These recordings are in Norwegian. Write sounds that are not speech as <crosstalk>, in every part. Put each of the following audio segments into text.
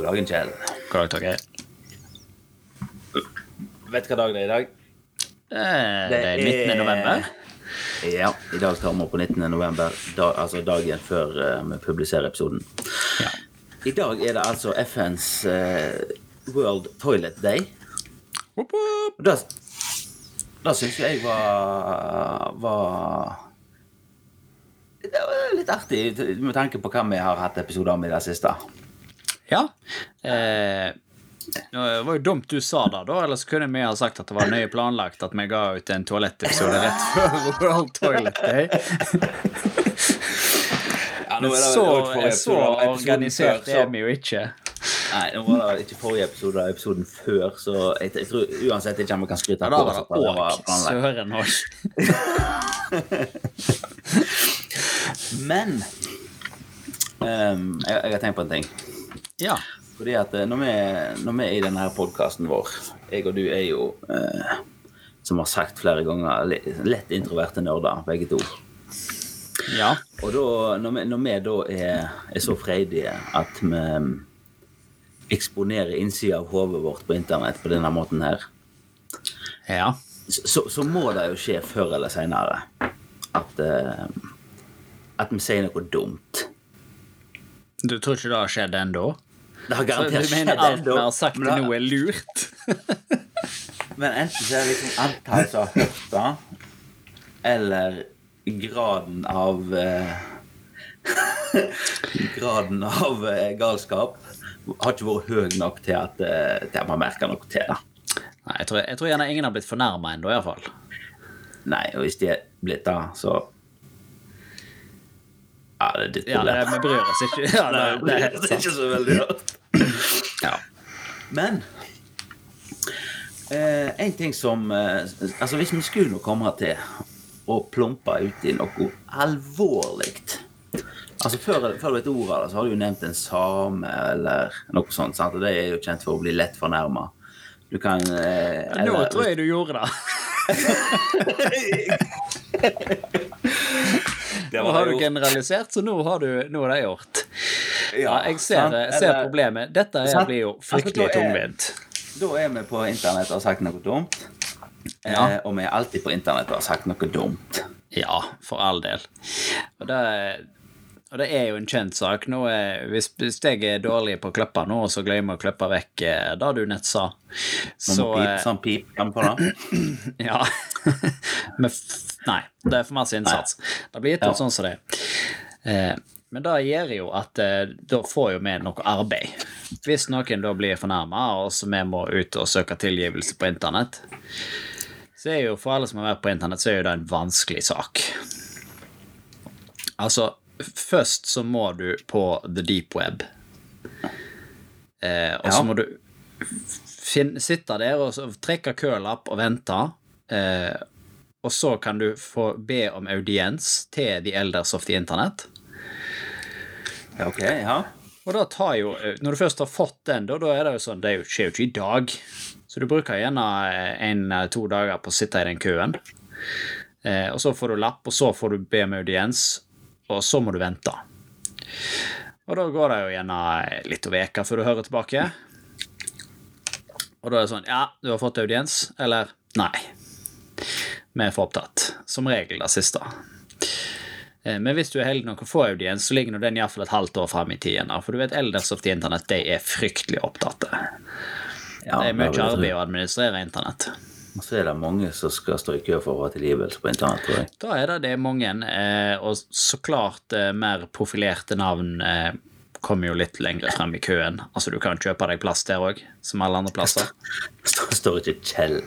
God dag, Torgeir. Vet du hva dag det er i dag? Eh, Det er 19. november. Ja, i dag tar vi opp på 19. november, da, altså dagen før uh, vi publiserer episoden. Ja. I dag er det altså FNs uh, World Toilet Day. Hopp, hopp. Da, det syns jeg var, var Det var litt artig med tanke på hva vi har hatt episoder om i det siste. Ja. Eh, det var jo dumt du sa det, da, ellers kunne vi ha sagt at det var nøye planlagt at vi ga ut en toalettepisode rett <laughs> før World Toilet Day. Ja, Men så, så organisert er vi jo ikke. Nei, nå var det ikke forrige episode, det var episoden før, så jeg, jeg tror uansett ikke vi kan skryte Ja, av var det var òg. Søren òg. <laughs> Men um, jeg, jeg har tenkt på en ting. Ja. Fordi at eh, når vi, når vi er i denne podkasten vår Jeg og du er jo, eh, som har sagt flere ganger, lett introverte nerder, begge to. ja. Og da, når, vi, når vi da er, er så freidige at vi eksponerer innsida av hodet vårt på internett på denne måten her, Ja. så, så må det jo skje før eller seinere at eh, at vi sier noe dumt. Du tror ikke det har skjedd ennå? Det har Du garantert mener skjedd alt vi har sagt men noe er lurt? <laughs> Men enten så er det liksom antall som har hørt det, eller graden av eh, <laughs> Graden av eh, galskap har ikke vært høy nok til at, eh, til at man merker noe til det. Nei, jeg tror, jeg tror gjerne ingen har blitt fornærma ennå, iallfall. Nei, og hvis de er blitt det, så Ja, det er ditt Ja, vi bryr oss ikke. Ja, det, det er det er ikke så veldig rart. Ja. Men eh, en ting som eh, Altså, hvis vi skulle nå komme til å plumpe uti noe alvorlig Altså, før, før du vet ordet av det, så har du jo nevnt en same eller noe sånt. sant? Og det er jo kjent for å bli lett fornærma. Du kan eh, Nå eller- tror jeg du gjorde det. <laughs> <laughs> Nå har du generalisert, så nå, har du, nå er det gjort. Ja, jeg ser, ser problemet. Dette her blir jo Altså, fryktelig er- tungvint. Da er vi på internett og har sagt noe dumt. Ja. Eh, og vi er alltid på internett og har sagt noe dumt. Ja, for all del. Og det, og det er jo en kjent sak. Er, hvis, hvis jeg er dårlig på å klippe nå, så glemmer jeg å klippe vekk eh, det du nett sa. Så Sånn pip, eh, sånn pip, kan få det? <clears throat> Ja. <laughs> Men f nei, det er for masse innsats. Det blir gitt ut Ja. sånn som det. er. men det gjør jo at eh, da får jo vi noe arbeid. Hvis noen da blir fornærma, og så vi må ut og søke tilgivelse på internett, så er jo for alle som har vært på internett, så er jo det en vanskelig sak. Altså, først så må du på the deep web. Eh, og så Ja. må du finne, sitte der og trekke kølapp og vente. Eh, og så kan du få be om audiens til The Elders of the Internett. Ja, Ok, ja. Og da tar jo Når du først har fått den, da, da er det jo sånn Det er skjer jo ikke i dag. Så du bruker gjerne en-to dager på å sitte i den køen. Eh, og så får du lapp, og så får du be om audiens, og så må du vente. Og da går det jo gjerne litt over veka før du hører tilbake. Og da er det sånn Ja, du har fått audiens. Eller nei. Vi er for opptatt. Som regel det siste. Eh, Men hvis du er heldig nok å få audiens, så ligger den iallfall et halvt år fram i tiden. For du vet, Elders of the Internett de er fryktelig opptatt. ja Det er mye arbeid å administrere internett. Og så er det mange som skal stå i kø for å ha tilgivelse på internett, tror jeg. Da er det det mange, eh, og så klart eh, mer profilerte navn kommer jo litt lenger frem i køen. Altså, du kan kjøpe deg plass der òg, som alle andre plasser. <laughs> Står ikke Kjell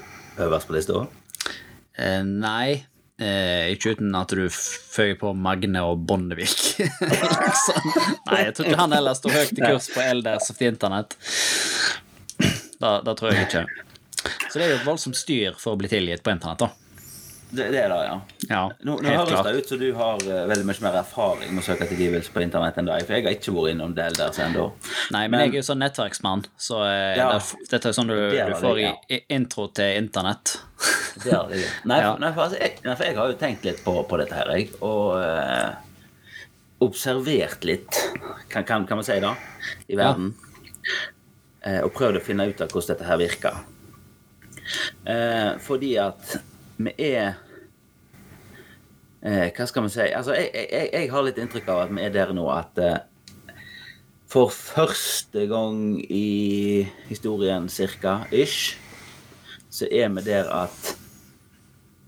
øverst på lista? Eh, nei, eh, ikke uten at du føyer på Magne og Bondevik. <laughs> liksom. Nei, jeg tror ikke han heller står høyt i kurs på Elders og Internett. Da, da tror jeg ikke. Så det er jo et voldsomt styr for å bli tilgitt på internett, da. Det, det er det, ja. Ja, Nå, nå høres klart. det ut som du har uh, veldig mye mer erfaring med å søke tilgivelse på internett enn deg, for jeg har ikke vært innom det der ennå. Nei, men, jeg er jo sånn nettverksmann, så uh, Ja. det, dette er sånn du, Det er du får ja. i intro til internett. Det er det. Nei, for, nei, for, altså, jeg, nei, for jeg har jo tenkt litt på, på dette her, jeg. Og uh, observert litt, kan, kan, kan man si det, i verden. og prøvd å finne ut av hvordan dette her virker. Eh, fordi at vi er eh, Hva skal vi si? Altså, jeg, jeg, jeg har litt inntrykk av at vi er der nå at eh, for første gang i historien cirka, ish, så er vi der at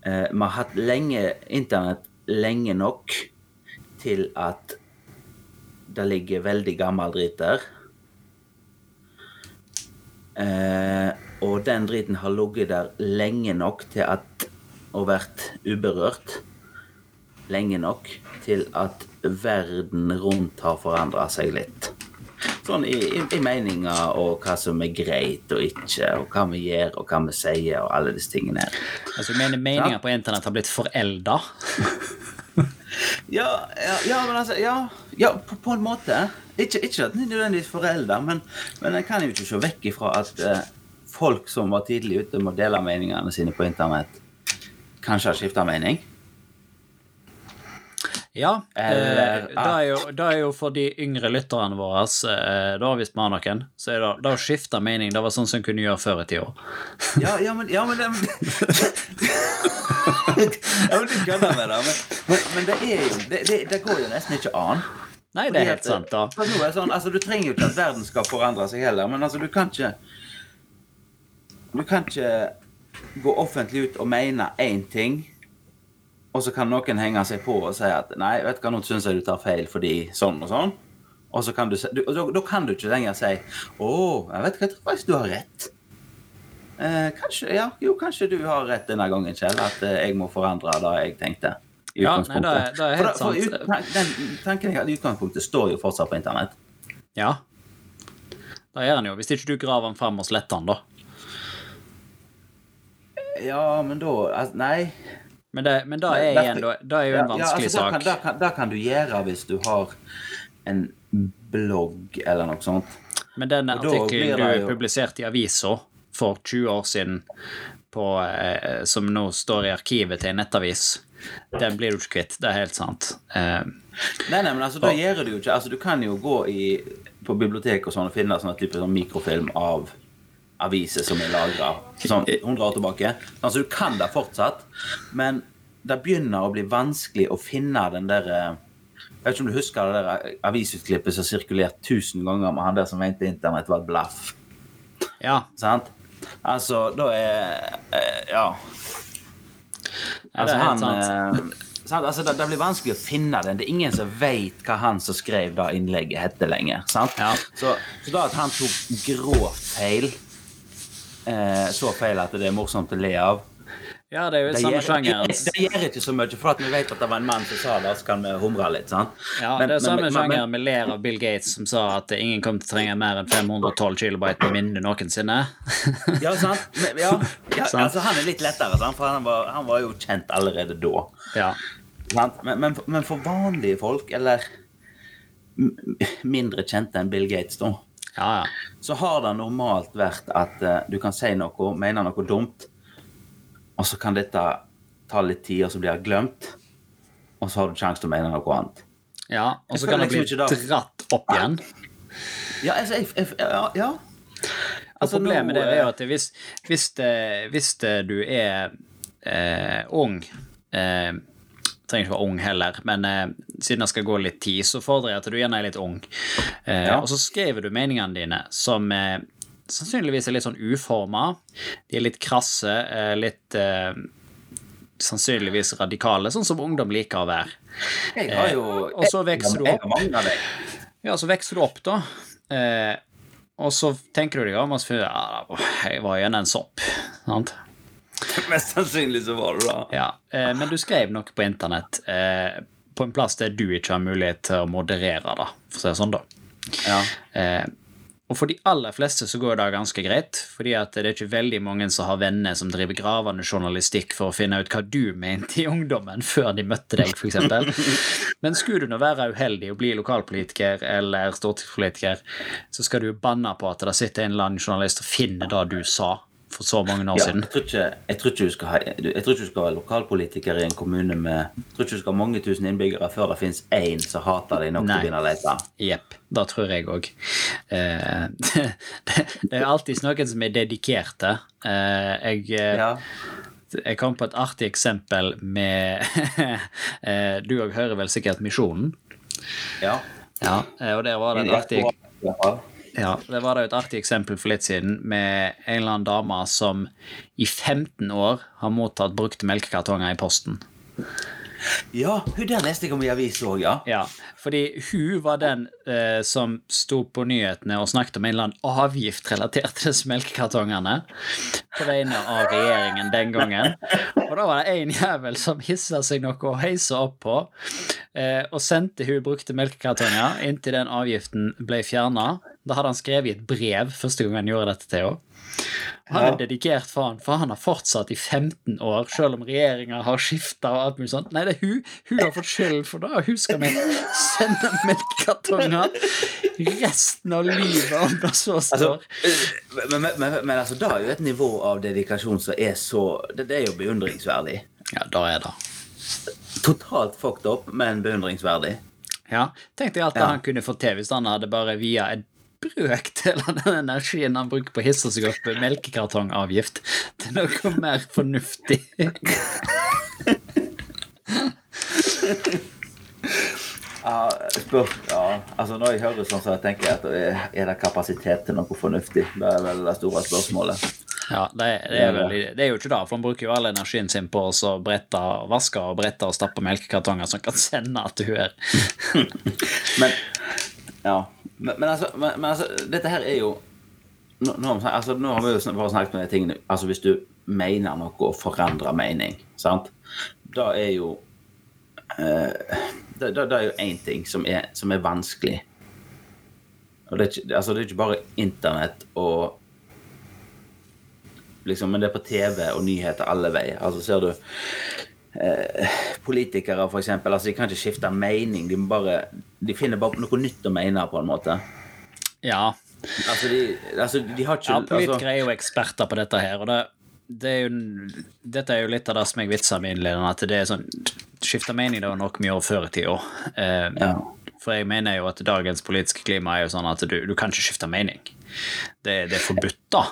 eh, vi har hatt lenge internett lenge nok til at det ligger veldig gammel drit der. Eh, og den driten har ligget der lenge nok til at og vært uberørt lenge nok til at verden rundt har forandra seg litt. Sånn i, i, i meninger og hva som er greit og ikke, og hva vi gjør og hva vi sier og alle disse tingene. her. Altså, du mener meninger på internett har blitt forelda? <laughs> Ja, ja, ja, men altså Ja, ja på, på en måte. Ikke, ikke at er nødvendigvis foreldre, men, men jeg kan jo ikke se vekk ifra at eh, folk som var tidlig ute med å dele meningene sine på internett, kanskje har skifta mening. Ja. Eller- Eh, det, er jo, det er jo for de yngre lytterne våre, eh, da hvis vi har noen, så er det, det å skifte mening det var sånn som en kunne gjøre før i tida. <laughs> Ja, ja, men, ja, men det <laughs> Ja, men du kødder med det. Men, men, men det er jo det, det, det går jo nesten ikke an. Nei, det er helt sant, da. sånn, altså, du trenger jo ikke at verden skal forandre seg heller, men altså, du kan ikke Du kan ikke gå offentlig ut og mene én ting, og så kan noen henge seg på og si at Nei, vet du hva, nå syns jeg du tar feil fordi sånn og sånn. Og så kan du, du, da, da kan du ikke lenger si Å, jeg vet ikke, jeg tror faktisk du har rett. Eh, kanskje, ja, jo, kanskje du har rett denne gangen, Kjell, at eh, jeg må forandre det jeg tenkte. i Ja, nei, utgangspunktet. det er- det er For helt da- for sant. ut- den tanken jeg har i utgangspunktet står jo fortsatt på internett. Ja. Det gjør han jo, hvis ikke du graver den fram og sletter den, da. Ja, men da altså, Nei. Men det, men det er igjen da, det er jo en vanskelig ja, altså, sak. Det kan, kan, du gjøre hvis du har en blogg eller noe sånt. Men den artikkelen du jo- publiserte i avisa for 20 år siden, på, eh, som nå står i arkivet til en nettavis, den blir du ikke kvitt. Det er helt sant. Eh, Nei, nei, men altså, da gjør du jo ikke Altså, du kan jo gå i, på bibliotek og sånn og finne sånne type sånn mikrofilm av aviser som er lagra sånn 100 år tilbake. Altså, du kan det fortsatt, men det begynner å bli vanskelig å finne den der eh, Jeg vet ikke om du husker det der avisutklippet som har sirkulert tusen ganger med han der som mente internett var et blaff. ja. Sant? Altså, da er eh, Ja. Altså, han sant. eh. Altså, det, det blir vanskelig å finne den. Det er ingen som vet hva han som skrev det innlegget, hette lenger. Sant? Ja. Så, så da at han tok grovt feil, eh, så feil at det er morsomt å le av Ja, det er jo det samme sjangeren. det, det gjør ikke så mye, for at vi vet at det var en mann som sa det, så kan vi humre litt. sant? Ja, Men- det er men- samme sjangeren vi ler av Bill Gates, som sa at ingen kommer til å trenge mer enn 512 kilobyte på minne noensinne. <laughs> Ja, sant? Men, ja, ja, <laughs> Sant. altså, han er litt lettere, sant? for han var, han var jo kjent allerede da. ja. Men, men, men for vanlige folk, eller mindre kjente enn Bill Gates, da, Ja, ja. så har det normalt vært at uh, du kan si noe, mene noe dumt, og så kan dette ta litt tid, og så blir det glemt, og så har du sjanse til å mene noe annet. ja. Og så kan det bli liksom dratt opp igjen. Ja, altså, jeg, jeg, ja, ja. Altså, Problemet nå, det er jo eh, at hvis, hvis, det, hvis det du er eh, ung eh, Trenger ikke være ung heller, men eh, siden det skal gå litt tid, så fordrer jeg at du gjerne er litt ung. Eh, Ja. Og så skriver du meningene dine som eh, sannsynligvis er litt sånn uforma. De er litt krasse, eh, litt eh, sannsynligvis radikale, sånn som ungdom liker å være. Jeg har jo eh, og så vekster du jeg opp. Ja, så vokser du opp, da. Eh, og så tenker du deg om og så ja, jeg var igjen en sopp. Sant? <laughs> Mest sannsynlig så var det da. Ja. Eh, men du skrev noe på internett eh, på en plass der du ikke har mulighet til å moderere det, for å si det sånn, da. Ja. Eh, og for de aller fleste så går det ganske greit, fordi at det er ikke veldig mange som har venner som driver gravende journalistikk for å finne ut hva du mente i ungdommen før de møtte deg, f.eks. <laughs> Men skulle du nå være uheldig og bli lokalpolitiker eller stortingspolitiker, så skal du jo banne på at det sitter en eller annen journalist og finner det du sa for så mange år Ja, siden. jeg, tror ikke, jeg, tror ha, jeg tror ikke du skal være lokalpolitiker i en kommune med Jeg tror ikke du skal ha mange tusen innbyggere før det fins én som hater deg nok til å begynne å lete. Jepp. Det tror jeg òg. Eh, <laughs> det, det er alltid noen som er dedikerte. Eh, jeg eh, Ja. Jeg kom på et artig eksempel med <laughs> eh, Du òg hører vel sikkert Misjonen? ja. Ja. eh, Og der var det et artig Ja. Ja, det var da et artig eksempel for litt siden med en eller annen dame som i 15 år har mottatt brukte melkekartonger i posten. ja, hun der leste jeg om i avisa òg, ja. Ja, fordi hun var den eh, som sto på nyhetene og snakket om en eller annen avgift relatert til disse <laughs> melkekartongene på vegne av regjeringen den gangen. Og da var det en jævel som hissa seg noe å heise opp på, eh, og sendte hun brukte melkekartonger inntil den avgiften ble fjerna. Da hadde han skrevet i et brev første gang han gjorde dette til henne. Han er Ja. dedikert faen, for han har fortsatt i 15 år, selv om regjeringa har skifta og alt mulig sånt. Nei, det er hun. Hun har fått skylden for det. Hun skal vi sende melkekartonger resten av livet, om det så Altså, står. men, men, men, men altså, det er jo et nivå av dedikasjon som er så Det, det er jo beundringsverdig. Ja, det er det. Totalt fucked up, men beundringsverdig. Ja, Tenk deg alt det Ja. han kunne fått til hvis han hadde bare via en brøkdel av den energien han bruker på å hisse seg opp melkekartongavgift, til noe mer fornuftig. Ja, spør, ja, altså Når jeg hører sånn, så tenker jeg at er, er det kapasitet til noe fornuftig? Det er vel det store spørsmålet. Ja, det, er- det, er vel, det er jo ikke det, for han bruker jo all energien sin på å brette vaske og brette og stappe melkekartonger som kan sende til hun her. Men ja, men, men, altså, men, men altså, dette her er jo Nå, nå, altså, nå har vi jo bare snakket om de tingene Altså, hvis du mener noe og forandrer mening, sant Da er jo eh, det, det, det er jo én ting som er, som er vanskelig. Og det er, ikke, altså, det er ikke bare internett og liksom, Men det er på TV og nyheter alle veier. Altså, ser du Politikere, for eksempel, altså, de kan ikke skifte mening. De, bare, de finner bare noe nytt å mene, på en måte. Ja, Altså, de, altså, de har ikke ja politikere er jo eksperter på dette her, og det, det er jo, dette er jo litt av det som jeg vitsa med innledende, at det er sånn Skifte mening det var nok mye år før i tida. Eh, Ja. For jeg mener jo at dagens politiske klima er jo sånn at du, du kan ikke skifte mening. Det, det er forbudt, da.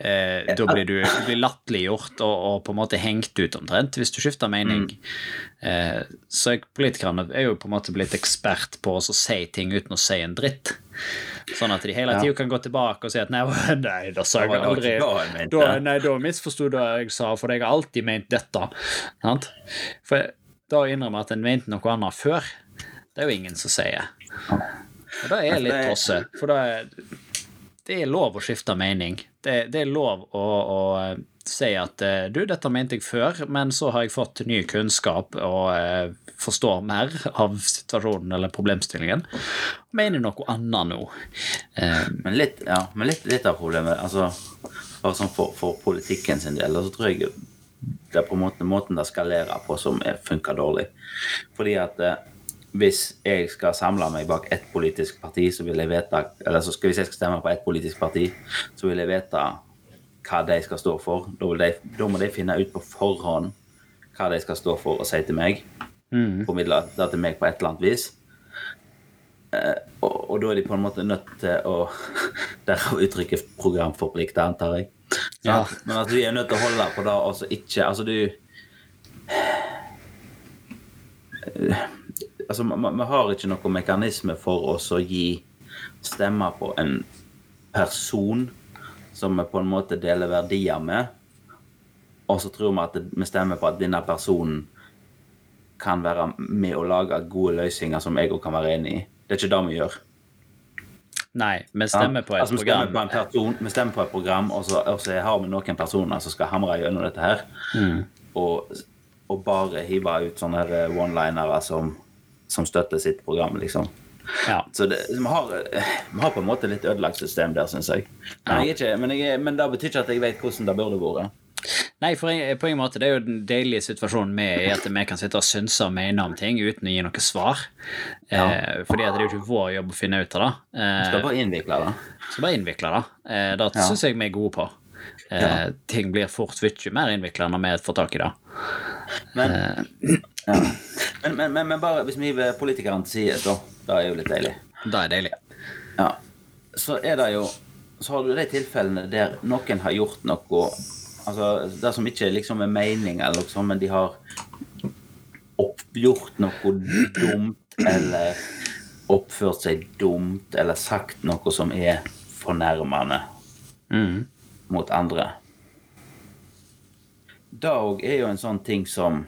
Eh, da blir du, du blir latterliggjort og, og på en måte hengt ut omtrent hvis du skifter mening. Eh, så jeg, politikerne er jo på en måte blitt ekspert på å si ting uten å si en dritt. Sånn at de hele Ja. kan gå tilbake og si at nei, <laughs> nei da sa jeg aldri det jeg da, Nei, da misforsto hva jeg sa, for jeg har alltid ment dette. Sant? For da å innrømme at en mente noe annet før, det er jo ingen som sier. Og det er litt det tosse, for det er, det er lov å skifte mening. Det, det er lov å, å eh, si at eh, du, dette mente jeg før, men så har jeg fått ny kunnskap og eh, forstår mer av situasjonen eller problemstillingen, mener noe annet nå. Eh, Men litt, ja, men litt, litt av problemet altså, sånn for, for politikken sin del, så tror jeg det er på en måte måten det skalerer på som er- funker dårlig. Fordi at hvis jeg skal samle meg bak ett politisk parti, så vil jeg vite Eller så skal, hvis jeg skal stemme på ett politisk parti, så vil jeg vite hva de skal stå for. Da, de, da må de finne ut på forhånd hva de skal stå for og si til meg. Formidle det til meg på et eller annet vis. Og, og da er de på en måte nødt til å <laughs> Derav uttrykket 'programforplikta', antar jeg. Ja. Men at du er nødt til å holde på det, og så ikke Altså, du Altså, vi har ikke noen mekanisme for oss å gi stemmer på en person som vi på en måte deler verdier med, og så tror vi at vi stemmer på at denne personen kan være med å lage gode løsninger som jeg òg kan være enig i. Det er ikke det vi gjør. nei, vi stemmer på et altså, vi stemmer program. på person, vi stemmer på et program, og så, og så har vi noen personer som skal hamre gjennom dette her. Mm. Og, og bare hive ut sånne one-linere som, som støtter sitt program, liksom. Ja. Så det, vi, har, vi har på en måte litt ødelagt system der, syns jeg. Men, jeg er ikke, men, jeg, er- men det betyr ikke at jeg vet hvordan det burde vært. Nei, for jeg, på en måte, det er jo den deilige situasjonen med i at vi kan sitte og synse og mene om ting uten å gi noe svar. Eh, fordi det er jo ikke vår jobb å finne ut av det. Skal Eh, bare innvikle det. skal bare innvikle det. Eh, det Ja. syns jeg vi er gode på. Eh, Ja. Ting blir fort mye mer innvikla når vi får tak i det. Men, Eh, ja. Men, men, men, men bare hvis vi hiver politikerne til side, da. Det er jo litt deilig. det er deilig. Ja. Så er det jo Så har du de tilfellene der noen har gjort noe Altså det som ikke liksom er mening, eller noe sånt, men de har oppgjort noe dumt, eller oppført seg dumt, eller sagt noe som er fornærmende Mm. mot andre. Det òg er jo en sånn ting som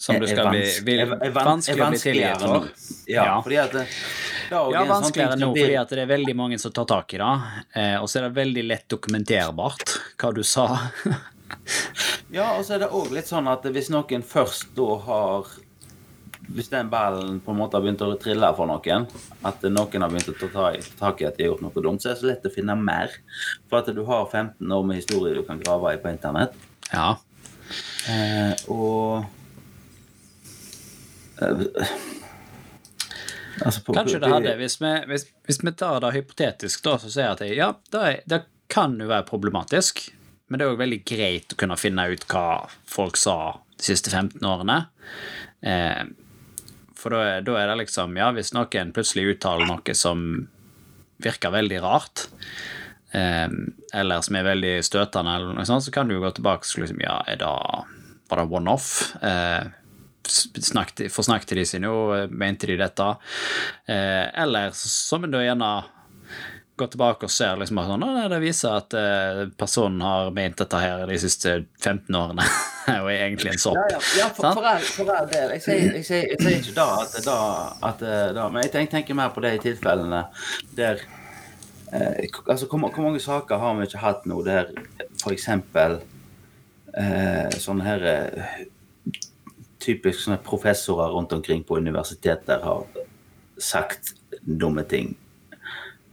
Som du skal bli vil, er- er vanskelig er å bli tilgitt vanskeligere for. Ja, Ja. fordi at det, det Ja, sånn vanskeligere nå fordi at det er veldig mange som tar tak i det. Eh, og så er det veldig lett dokumenterbart hva du sa. <laughs> Ja, og så er det òg litt sånn at hvis noen først da har Hvis den ballen på en måte har begynt å trille for noen, at noen har begynt å ta tak i at de har gjort noe dumt, så er det så lett å finne mer. For at du har 15 år med historie du kan grave i på internett. ja. Eh, og eh, altså på, Kanskje det hadde Hvis vi, hvis, hvis vi tar det hypotetisk, da, så sier jeg at det, ja, det, det kan jo være problematisk, men det er jo veldig greit å kunne finne ut hva folk sa de siste 15 årene. Eh, for da er, da er det liksom Ja, hvis noen plutselig uttaler noe som virker veldig rart, eller som er veldig støtende, eller noe sånt, så kan du jo gå tilbake og liksom Ja, er det, var det one-off? Eh, snakket, forsnakket de seg nå? Mente de dette? Eh, eller som en da gjerne går tilbake og ser liksom at sånn, nei, det viser at eh, personen har ment dette her de siste 15 årene, <laughs> og er egentlig en sopp. Ja, ja, ja for, for, all, for all del. Jeg sier, jeg, sier, jeg sier ikke da at, da, at eh, da, Men jeg tenker, tenker mer på det i tilfellene der eh, altså, hvor, hvor mange saker har vi ikke hatt nå der f.eks. Eh, sånne her eh, Typisk sånne professorer rundt omkring på universiteter har sagt dumme ting.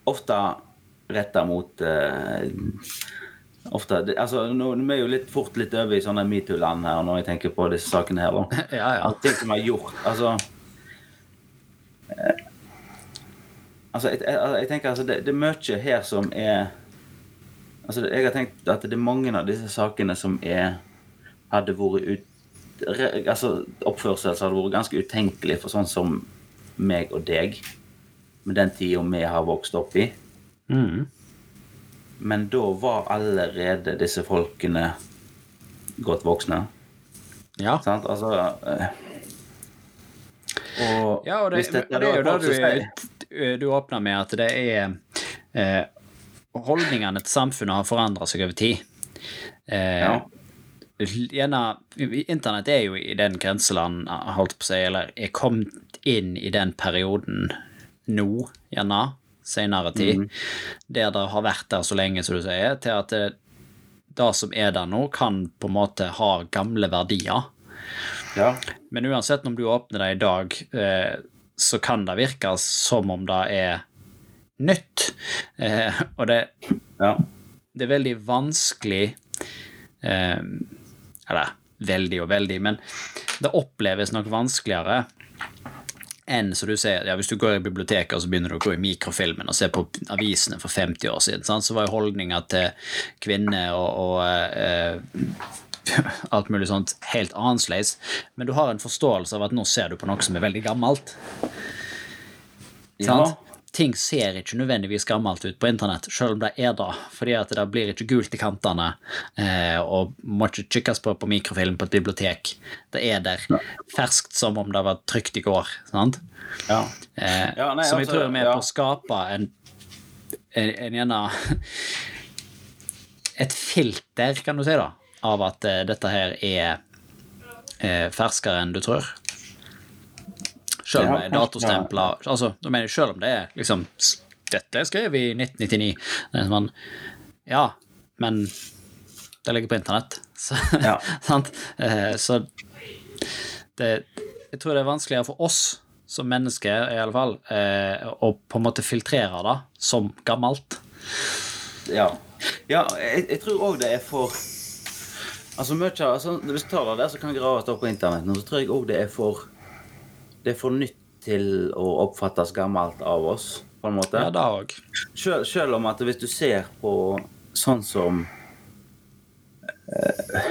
Ofte retta mot eh, Ofte, det- altså, nå, Vi er jo litt fort litt over i sånne metoo-land her når jeg tenker på disse sakene her. <laughs> Ja, ja. Ting som er gjort. Altså eh, Altså, jeg, jeg, jeg tenker altså, det, det er mye her som er Altså, jeg har tenkt at det er mange av disse sakene som er Hadde vært ut Altså, oppførsel som hadde vært ganske utenkelig for sånn som meg og deg, med den tida vi har vokst opp i. Mm. Men da var allerede disse folkene godt voksne. ja. Sant? Altså eh, Og Ja, og det, hvis dette det, det er jo det som sier- du, åpna med, at det er eh, Holdningene til samfunnet har forandra seg over tid. Eh, Ja. Gjerne Internett er jo i den grenseland, holdt på å si, eller er kommet inn i den perioden nå, gjerne, senere tid, der det har vært der så lenge, som du sier, til at det, det som er der nå, kan på en måte ha gamle verdier. Ja. Men uansett om du åpner det i dag, eh, så kan det virke som om det er nytt. Eh, og det, ja. det er veldig vanskelig eh, Eller veldig og veldig, men det oppleves nok vanskeligere enn som du sier, ja, hvis du går i biblioteket og så begynner du å gå i mikrofilmen og se på avisene for 50 år siden, sant? så var jo holdninga til kvinner og, og eh, <laughs> alt mulig sånt helt annerledes. Men du har en forståelse av at nå ser du på noe som er veldig gammelt. ja. Sant? Ting ser ikke nødvendigvis gammelt ut på internett, selv om det er det, fordi at det blir ikke gult i kantene, eh, og må ikke kikkes på på mikrofilm på et bibliotek. Det er der ferskt som om det var trygt i går. sant? ja. Eh, Ja, nei, som jeg altså, tror er med på å skape en, en, en <laughs> Et filter, kan du si, da, av at eh, dette her er eh, ferskere enn du tror. Selv om det er datostempla altså, selv om det er liksom Dette skrev vi i 1999. Det er sånn, ja, men det ligger på internett. <laughs> Så, Ja. sant? Eh, så det, jeg tror det er vanskeligere for oss som mennesker, i alle fall, å på en måte filtrere det som gammelt. ja. ja jeg, jeg tror òg det er for Altså mye altså, Hvis du tar det der så kan graves opp på internett, Og så tror jeg òg det er for Det er for nytt til å oppfattes gammelt av oss. på en måte. Ja, det òg. Selv, selv om at hvis du ser på sånn som eh,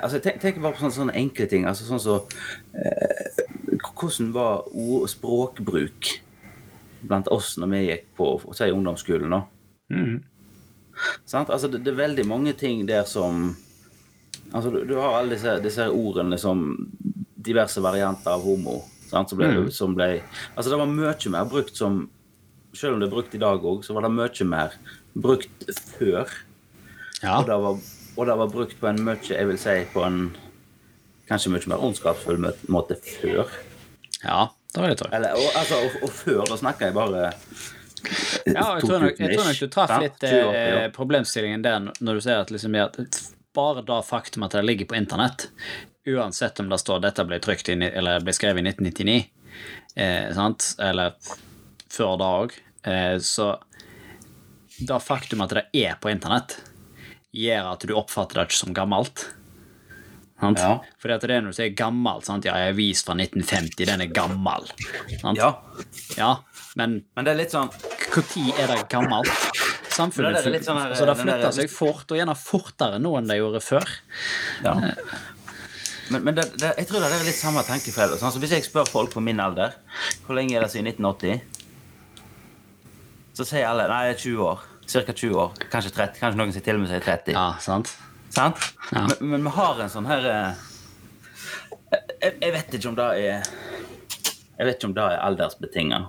altså tenk, tenk bare på sånne, sånne enkle ting. altså Sånn som eh, Hvordan var ord, språkbruk blant oss når vi gikk på si, ungdomsskolen? da? Mhm. Sant? Altså, det, det er veldig mange ting der som Altså, du, du har alle disse, disse ordene som diverse varianter av homo. Sant? Som ble, Mm. som ble Altså, det var mye mer brukt som Selv om det er brukt i dag òg, så var det mye mer brukt før. Ja. Og det var, og det var brukt på en mye, jeg vil si, på en kanskje mye mer ondskapsfull måte før. ja, det vil jeg tro. Eller, og, altså, og, og før, da snakker jeg bare Ja, jeg tror nok, jeg tror nok du traff litt eh, problemstillingen der når du sier at liksom, at bare det faktum at det ligger på internett, uansett om det står 'dette ble i, eller ble skrevet i 1999', eh, sant? eller før da òg, eh, så det faktum at det er på internett, gjør at du oppfatter det ikke som gammelt. Sant? Ja. Fordi at det er når du sier gammel, sant? ja, er avis fra 1950, den er gammel. Sant? Ja. ja, men Men det er litt sånn når er det gammelt? Samfunnet det sånn her, altså, det flytter seg fort, og gjerne fortere nå enn det gjorde før. Ja. Men, men det, det, jeg tror det er litt samme tenkefeil. Sånn, så hvis jeg spør folk på min alder hvor lenge er det siden 1980, så sier alle nei, det er 20 år. Cirka 20 år. Kanskje 30. Kanskje noen sier til og med sier 30. Ja, sant? Sant? Ja. Men, men vi har en sånn her eh, jeg, jeg vet ikke om det er Jeg vet ikke om det er aldersbetinga.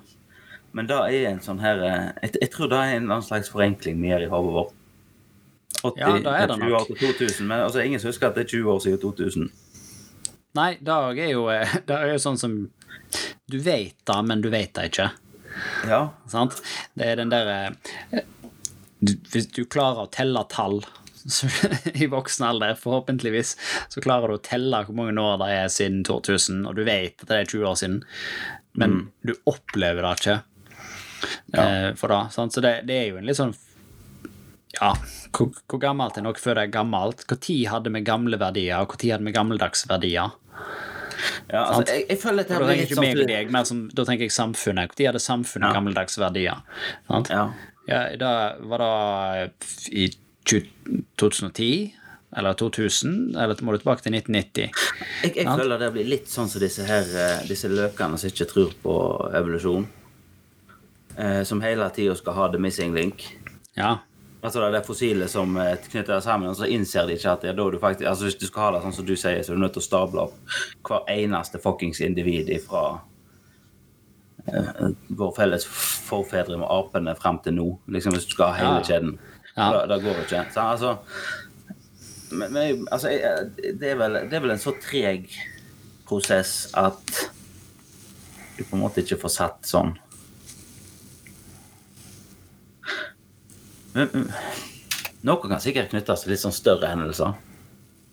Men det er en sånn her eh, jeg, jeg tror det er en slags forenkling vi gjør i hodet vårt. 80, Ja, da er det 20 nok. år til 2000, men altså, ingen husker at det er 20 år siden 2000. Nei, det er jo, eh, <laughs> det er jo sånn som Du vet det, men du vet det ikke. Ja. Sant? Det er den derre Hvis du klarer å telle tall <laughs> så- i voksen alder, forhåpentligvis, så klarer du å telle hvor mange år det er siden 2000, og du vet at det er 20 år siden, men du opplever det ikke eh, for det. Sant? Så det, det er jo en litt sånn Ja, hvor, hvor gammelt er noe før det er gammelt? Når hadde vi gamle verdier, og når hadde vi gammeldags verdier? Ja, altså, jeg, jeg føler at det Da her blir litt ikke meg og sånn deg, mer som, da tenker jeg samfunnet. Når hadde samfunnet Ja. gammeldags verdier? Sant? Ja. Ja, da var det i 2010? Eller 2000? Eller må du tilbake til 1990? Jeg, jeg føler det blir litt sånn som disse her eh, Disse løkene som ikke tror på evolusjon. Eh, som hele tida skal ha the missing link. Ja. Altså det er det fossile som eh, knytter det sammen, og så innser de ikke at det er da du faktisk Altså Hvis du skal ha det sånn som du sier, så er du nødt til å stable opp hver eneste fuckings individ ifra eh, vår felles forfedre med apene frem til nå. Liksom Hvis du skal ha hele Ja. kjeden. Ja. Da, da går det ikke. Så, altså, men, men altså, det, er vel, det er vel en så treg prosess at du på en måte ikke får satt sånn Men, men, Noe kan sikkert knyttes til litt sånn større hendelser.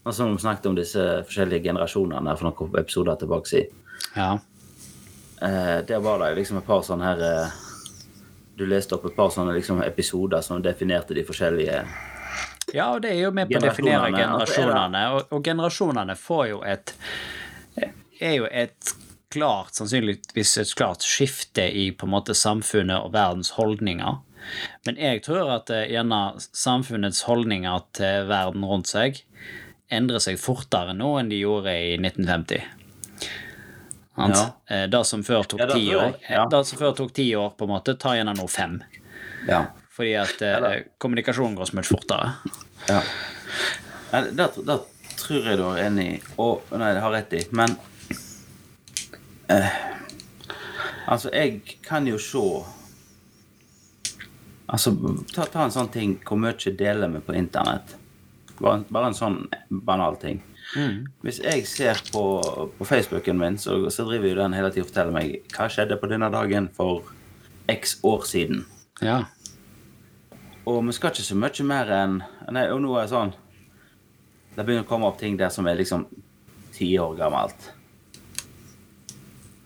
Altså vi snakket om disse forskjellige generasjonene for noen episoder tilbake ja. Eh, der var det liksom et par sånne her eh, Du leste opp et par sånne liksom episoder som definerte de forskjellige Ja, og det er jo med på å definere generasjonene, og, og generasjonene får jo et er jo et klart, sannsynligvis et klart skifte i på en måte samfunnet og verdens holdninger. Men jeg tror at eh, gjerne samfunnets holdninger til verden rundt seg endrer seg fortere nå enn de gjorde i 1950. Sant? Ja. Eh, Det som før tok ti ja, år, jeg, ja. det som før tok ti år, på en måte, tar gjerne nå fem. Ja. Fordi at eh, kommunikasjonen går så mye fortere. ja. Det, det tror jeg du er enig i. Og Nei, det har rett i. Men eh, Altså, jeg kan jo se Altså, ta, ta en sånn ting Hvor mye deler vi på internett? Bare, en- bare en sånn banal ting. Hvis jeg ser på, på Facebooken min, så, så driver jo den hele tiden og forteller meg hva skjedde på denne dagen for x år siden. Ja. Og vi skal ikke så mye mer enn Nei, og nå er det sånn Det begynner å komme opp ting der som er liksom ti år gammelt.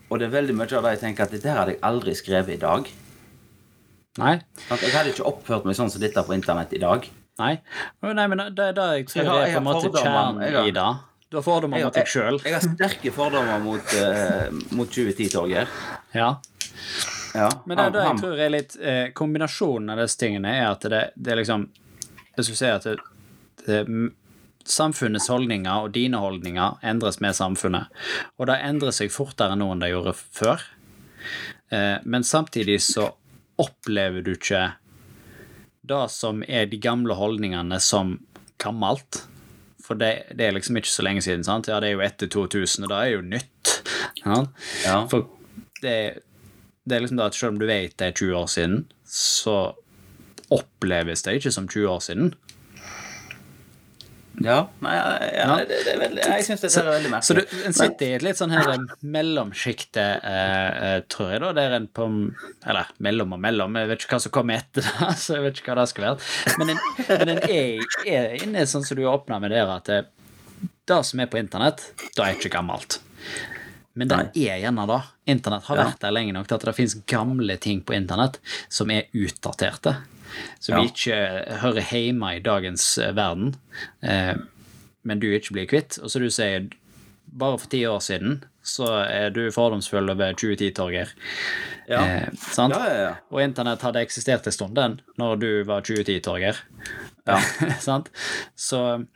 Og det er veldig mye av det jeg tenker at dette hadde jeg aldri skrevet i dag. Nei. Jeg hadde ikke oppført meg sånn som dette på internett i dag. Nei. Nei, men det, det jeg tror Jeg har- jeg er på en måte kjernen i det. Du har fordommer mot deg sjøl. jeg har sterke fordommer mot, uh, mot 2010-toget. Ja. Ja, Men det, det jeg tror er litt eh, Kombinasjonen av disse tingene er at det, det er liksom Jeg skulle si at det, det, samfunnets holdninger og dine holdninger endres med samfunnet. Og det endrer seg fortere nå enn det gjorde før. Eh, men samtidig så opplever du ikke det som er de gamle holdningene som gammelt. For det, det er liksom ikke så lenge siden. sant? Ja, det er jo etter 2000, og det er jo nytt. Ja? Ja. For det, det er liksom da at selv om du vet det er 20 år siden, så oppleves det ikke som 20 år siden. Ja, nei, ja, Ja. Det, det veldig, jeg syns dette er veldig Så du, en sitter i et litt sånn her mellomsjikte, eh, eh, tror jeg, da, der en på Eller mellom og mellom, jeg vet ikke hva som kommer etter det, <laughs> så jeg vet ikke hva det skal være. Men en, men en er, er inne sånn som du åpna med der, at det, det som er på internett, det er ikke gammelt. Men det er gjerne det. Internett har vært der lenge nok til at det finnes gamle ting på internett som er utdaterte. Som Ja. ikke hører hjemme i dagens eh, verden, eh, men du ikke blir kvitt. Og så du sier, bare for ti år siden så er du fordomsfull over 2010-torger. Ja. Eh, sant? Ja, ja, ja. Og internett hadde eksistert en stund, den, når du var 2010-torger. Ja. <laughs> sant? Så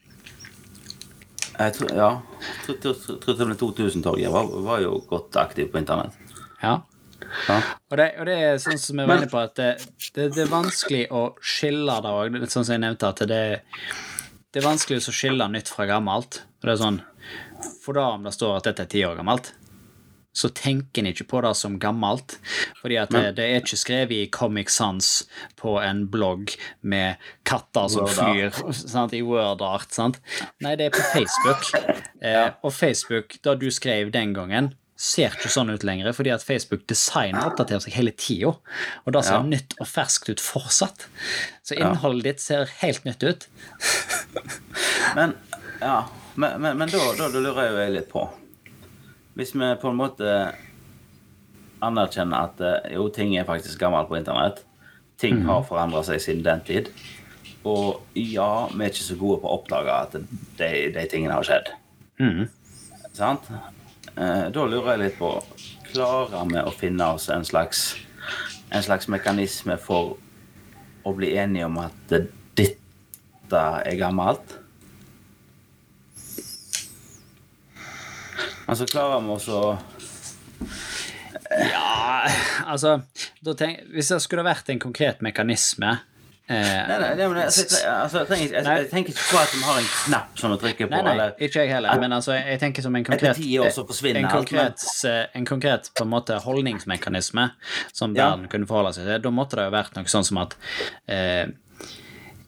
Jeg tror, ja. Jeg tror- tror- tror til og med 2000-torget var, var jo godt aktiv på internett. ja. Ja. Og det, og det er sånn som jeg var inne på, at det, det, det er vanskelig å skille det òg. Sånn som jeg nevnte, at det, det er vanskelig å skille nytt fra gammelt. Og det er sånn, For da om det står at dette er ti år gammelt, så tenker en ikke på det som gammelt. Fordi at det, det er ikke skrevet i Comic Sans på en blogg med katter som flyr <laughs> sant, i wordart. sant? Nei, det er på Facebook. Eh, og Facebook, da du skrev den gangen, ser ikke sånn ut lenger, fordi at Facebook designer oppdaterer seg hele tida. Og det ser Ja. nytt og ferskt ut fortsatt. Så innholdet ditt ser helt nytt ut. <laughs> Men ja, men, men, men da, da, da lurer jeg jo jeg litt på Hvis vi på en måte anerkjenner at eh, jo, ting er faktisk gammelt på internett Ting har forandra seg siden den tid. Og ja, vi er ikke så gode på å oppdage at de, de tingene har skjedd. Mm. Sant? Eh, da lurer jeg litt på Klarer vi å finne oss en slags en slags mekanisme for å bli enige om at dette er gammelt? Altså, klarer vi også å Ja, altså tenk, Hvis det skulle vært en konkret mekanisme Nei, nei, nei, men altså, jeg, altså, jeg, trenger, jeg, jeg tenker ikke på at vi har en knapp som å trykker på. Nei, nei, eller ikke jeg heller. Men altså, jeg tenker som en konkret en konkret, eh, en konkret på en måte holdningsmekanisme som Ja. verden kunne forholde seg til. Da måtte det jo vært noe sånn som at eh,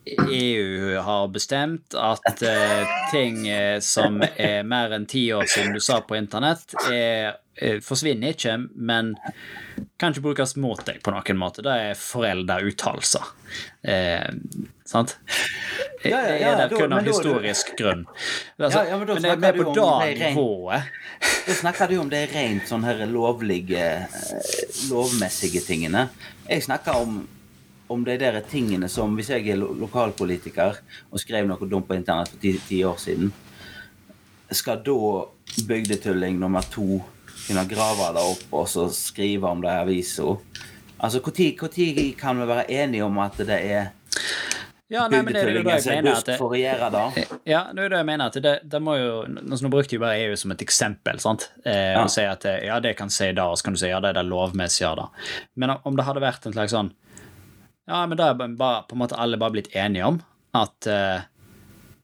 EU har bestemt at uh, ting uh, som er mer enn ti år siden du sa på internett, er, uh, forsvinner ikke, men kan ikke brukes mot deg på noen måte. Det er foreldreuttalelser. Eh, sant? Ja, ja, Det ja, er det da- kun av historisk du... grunn. Altså, Ja, men men det er mer på det det nivået. Da snakker du om de rent sånn her lovlige, lovmessige tingene. Jeg snakker om, om de der tingene som Hvis jeg er lo lokalpolitiker og skrev noe dumt på internett for ti, ti år siden, skal da bygdetulling nummer to kunne grave det opp og så skrive om det i avisa? Altså, Når kan vi være enige om at det er Ja, nei, men det er jo det jeg er mener. At det? Ja, det er det jeg mener. at det, det må jo, altså Nå brukte jeg bare EU som et eksempel. sant? Eh, Ja. Og si at eh, ja, det kan si da, og så kan du si ja, det er det lovmessige ja da. Men om- om det hadde vært en slags sånn Ja, men da er bare, på en måte alle bare blitt enige om at eh,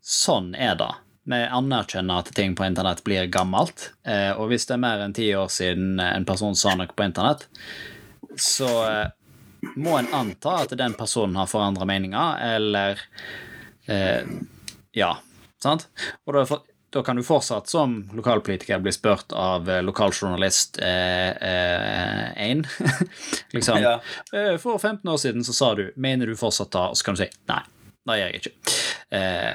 sånn er det. Vi anerkjenner at ting på internett blir gammelt. Eh, og hvis det er mer enn ti år siden en person sa noe på internett, så eh, må en anta at den personen har forandra meninger, eller eh, Ja, sant? Og da, da kan du fortsatt som lokalpolitiker bli spurt av eh, lokaljournalist 1 eh, eh, <laughs> liksom Ja. eh, For 15 år siden så sa du 'Mener du fortsatt da?' Og så kan du si 'Nei, det gjør jeg ikke'. Eh,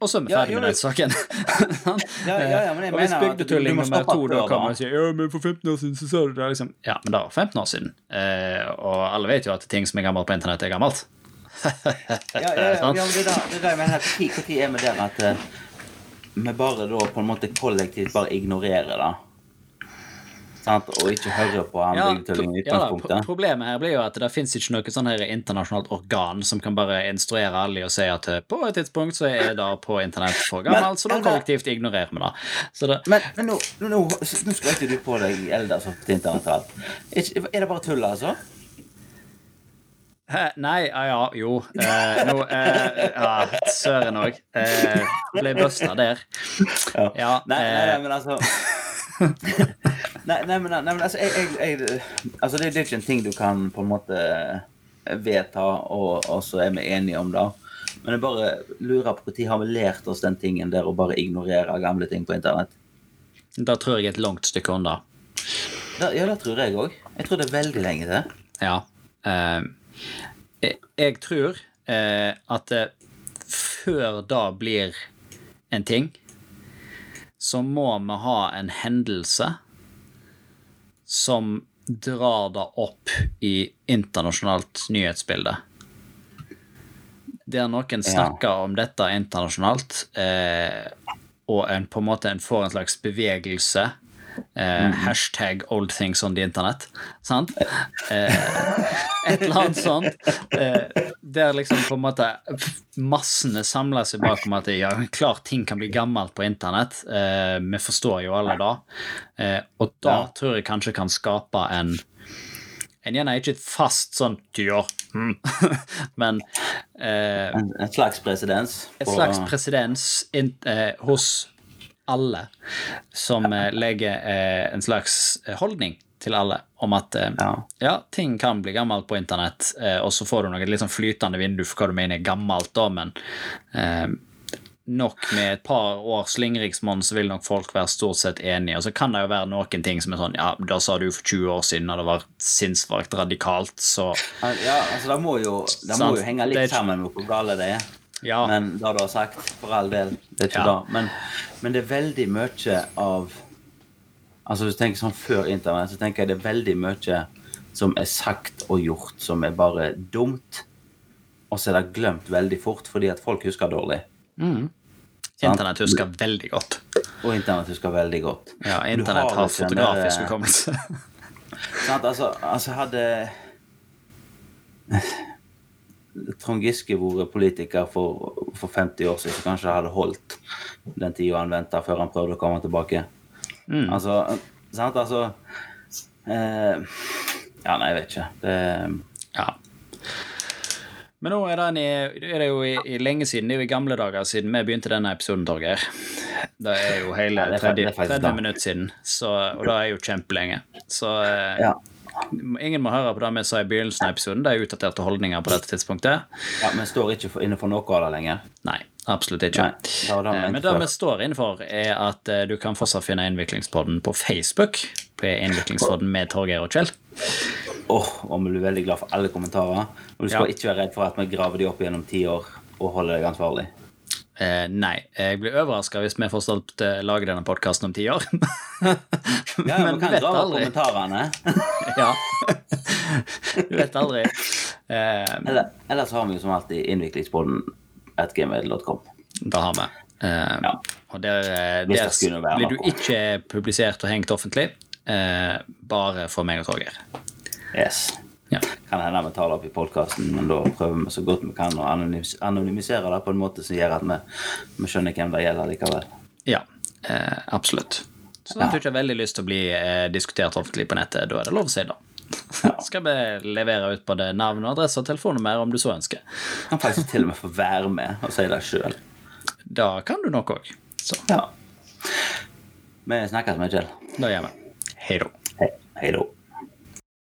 og så er vi Ja, ferdig med den saken. <laughs> Ja, ja, ja, men jeg og hvis bygdetulling nummer to da kommer og sier 'Ja, men for 15 år siden så sa du det', liksom. Ja, men det var 15 år siden. Eh, og alle vet jo at ting som er gammelt på internett, er gammelt. <laughs> Ja, ja, ja, men det er det, jeg mener. Når er vi der at vi bare da på en måte kollektivt bare ignorerer det? Sant? Og ikke høre på han Ja, i utgangspunktet. ja problemet her blir jo at det fins ikke noe sånn her internasjonalt organ som kan bare instruere alle i å si at eh, på et tidspunkt så er det på internett for gammelt, så da kollektivt ignorerer vi det. Det Men, men nå, nå, nå skrøt du på deg Eldar som internett. Er det bare tull, altså? Hæ? Nei, ja, ja, jo. Eh, nå eh, Ja, søren òg. Eh, ble busta der. Ja, Nei, nei, nei eh, men altså nei, nei, men, nei, men altså, jeg, jeg, jeg, altså det, det er ikke en ting du kan på en måte vedta, og, og så er vi enige om det. Men jeg bare lurer på når har vi lært oss den tingen der å bare ignorere gamle ting på internett? da tror jeg et langt stykke unna. Ja, det tror jeg òg. Jeg tror det er veldig lenge til. Ja. Eh, jeg, jeg tror eh, at eh, før da blir en ting, så må vi ha en hendelse som drar det opp i internasjonalt nyhetsbilde. Der noen snakker om dette internasjonalt, eh, og en på en måte en får en slags bevegelse. Eh, Hashtag old things on the internet. Sant? Eh, et eller annet sånt. Eh, der liksom på en måte massene samler seg bak om at ja, klart ting kan bli gammelt på internett. Eh, vi forstår jo alle det. Eh, og da Ja. tror jeg kanskje kan skape en en gjerne ikke et fast sånn ja, mm. <laughs> men eh, En, en slags presedens. et slags presedens eh, hos alle som eh, legger eh, en slags eh, holdning til alle om at Ja. ja, ting kan bli gammelt på internett, og så får du noe litt sånn flytende vindu for hva du mener er gammelt, da, men eh, nok med et par års slingringsmonn så vil nok folk være stort sett enige. Og så kan det jo være noen ting som er sånn Ja, da sa du for 20 år siden, og det var sinnssvakt radikalt, så Ja, altså det må jo, det må jo henge litt sammen med hvor gale det er. Ja. Men det du har sagt, for all del, det er ikke Ja. det. Men, men det er veldig mye av Altså hvis du tenker sånn før internett, så tenker jeg det er veldig mye som er sagt og gjort som er bare dumt. Og så er det glemt veldig fort fordi at folk husker dårlig. Internett husker veldig godt. Og internett husker veldig godt. Ja, internett har har, fotografisk der- hukommelse. <laughs> Altså, altså hadde Trond Giske vært politiker for, for 50 år siden, så kanskje det hadde holdt den tida han venta før han prøvde å komme tilbake. Altså, sant, altså eh, Ja, nei, jeg vet ikke. Det, Ja. Men nå er, det, i, er det jo i, i lenge siden, det er jo i gamle dager siden vi begynte denne episoden, Torgeir. Det er jo hele Ja, det er fa- 30, det er faktisk 30 minutter siden, så, og det er jo kjempelenge. Så eh, ja. Ingen må høre på det vi sa i begynnelsen av episoden. Det er utdaterte holdninger på dette tidspunktet. ja, Men står ikke for, inne for noe av det lenger. Nei, absolutt ikke. Nei, det det Eh, Men det vi står innenfor, er at eh, du kan fortsatt finne Innviklingspodden på Facebook. På Innviklingspodden med Torgeir og Kjell. Åh, og vi blir veldig glad for alle kommentarer. Og du skal Ja. ikke være redd for at vi graver de opp gjennom ti år og holder deg ansvarlig. Eh, nei, jeg blir overraska hvis vi fortsatt eh, lager denne podkasten om ti år. <laughs> Ja, Men vi du kan vet aldri. kommentarene. <laughs> ja. Du vet aldri. Eh, Eller, eller har vi jo som alltid innviklingsboden at gmail.com. det har vi. Eh, Ja. Og der, eh, der blir du ikke publisert og hengt offentlig. Eh, bare for meg og Torgeir. Yes. Ja. Kan hende vi tar det opp i podkasten, men da prøver vi så godt vi kan å anonymis anonymisere det på en måte som gjør at vi, vi skjønner hvem det gjelder likevel. Ja, eh, absolutt. Så hvis du ikke har veldig lyst til å bli eh, diskutert offentlig på nettet, da er det lov å si det. <laughs> Skal vi levere ut både navn, og adresse og telefonnummer om du så ønsker. Kan faktisk til og med få være med og si det sjøl. Da kan du nok òg. Så Ja. Vi snakkes med Kjell. da gjør vi. Hei da. Hei, hei da.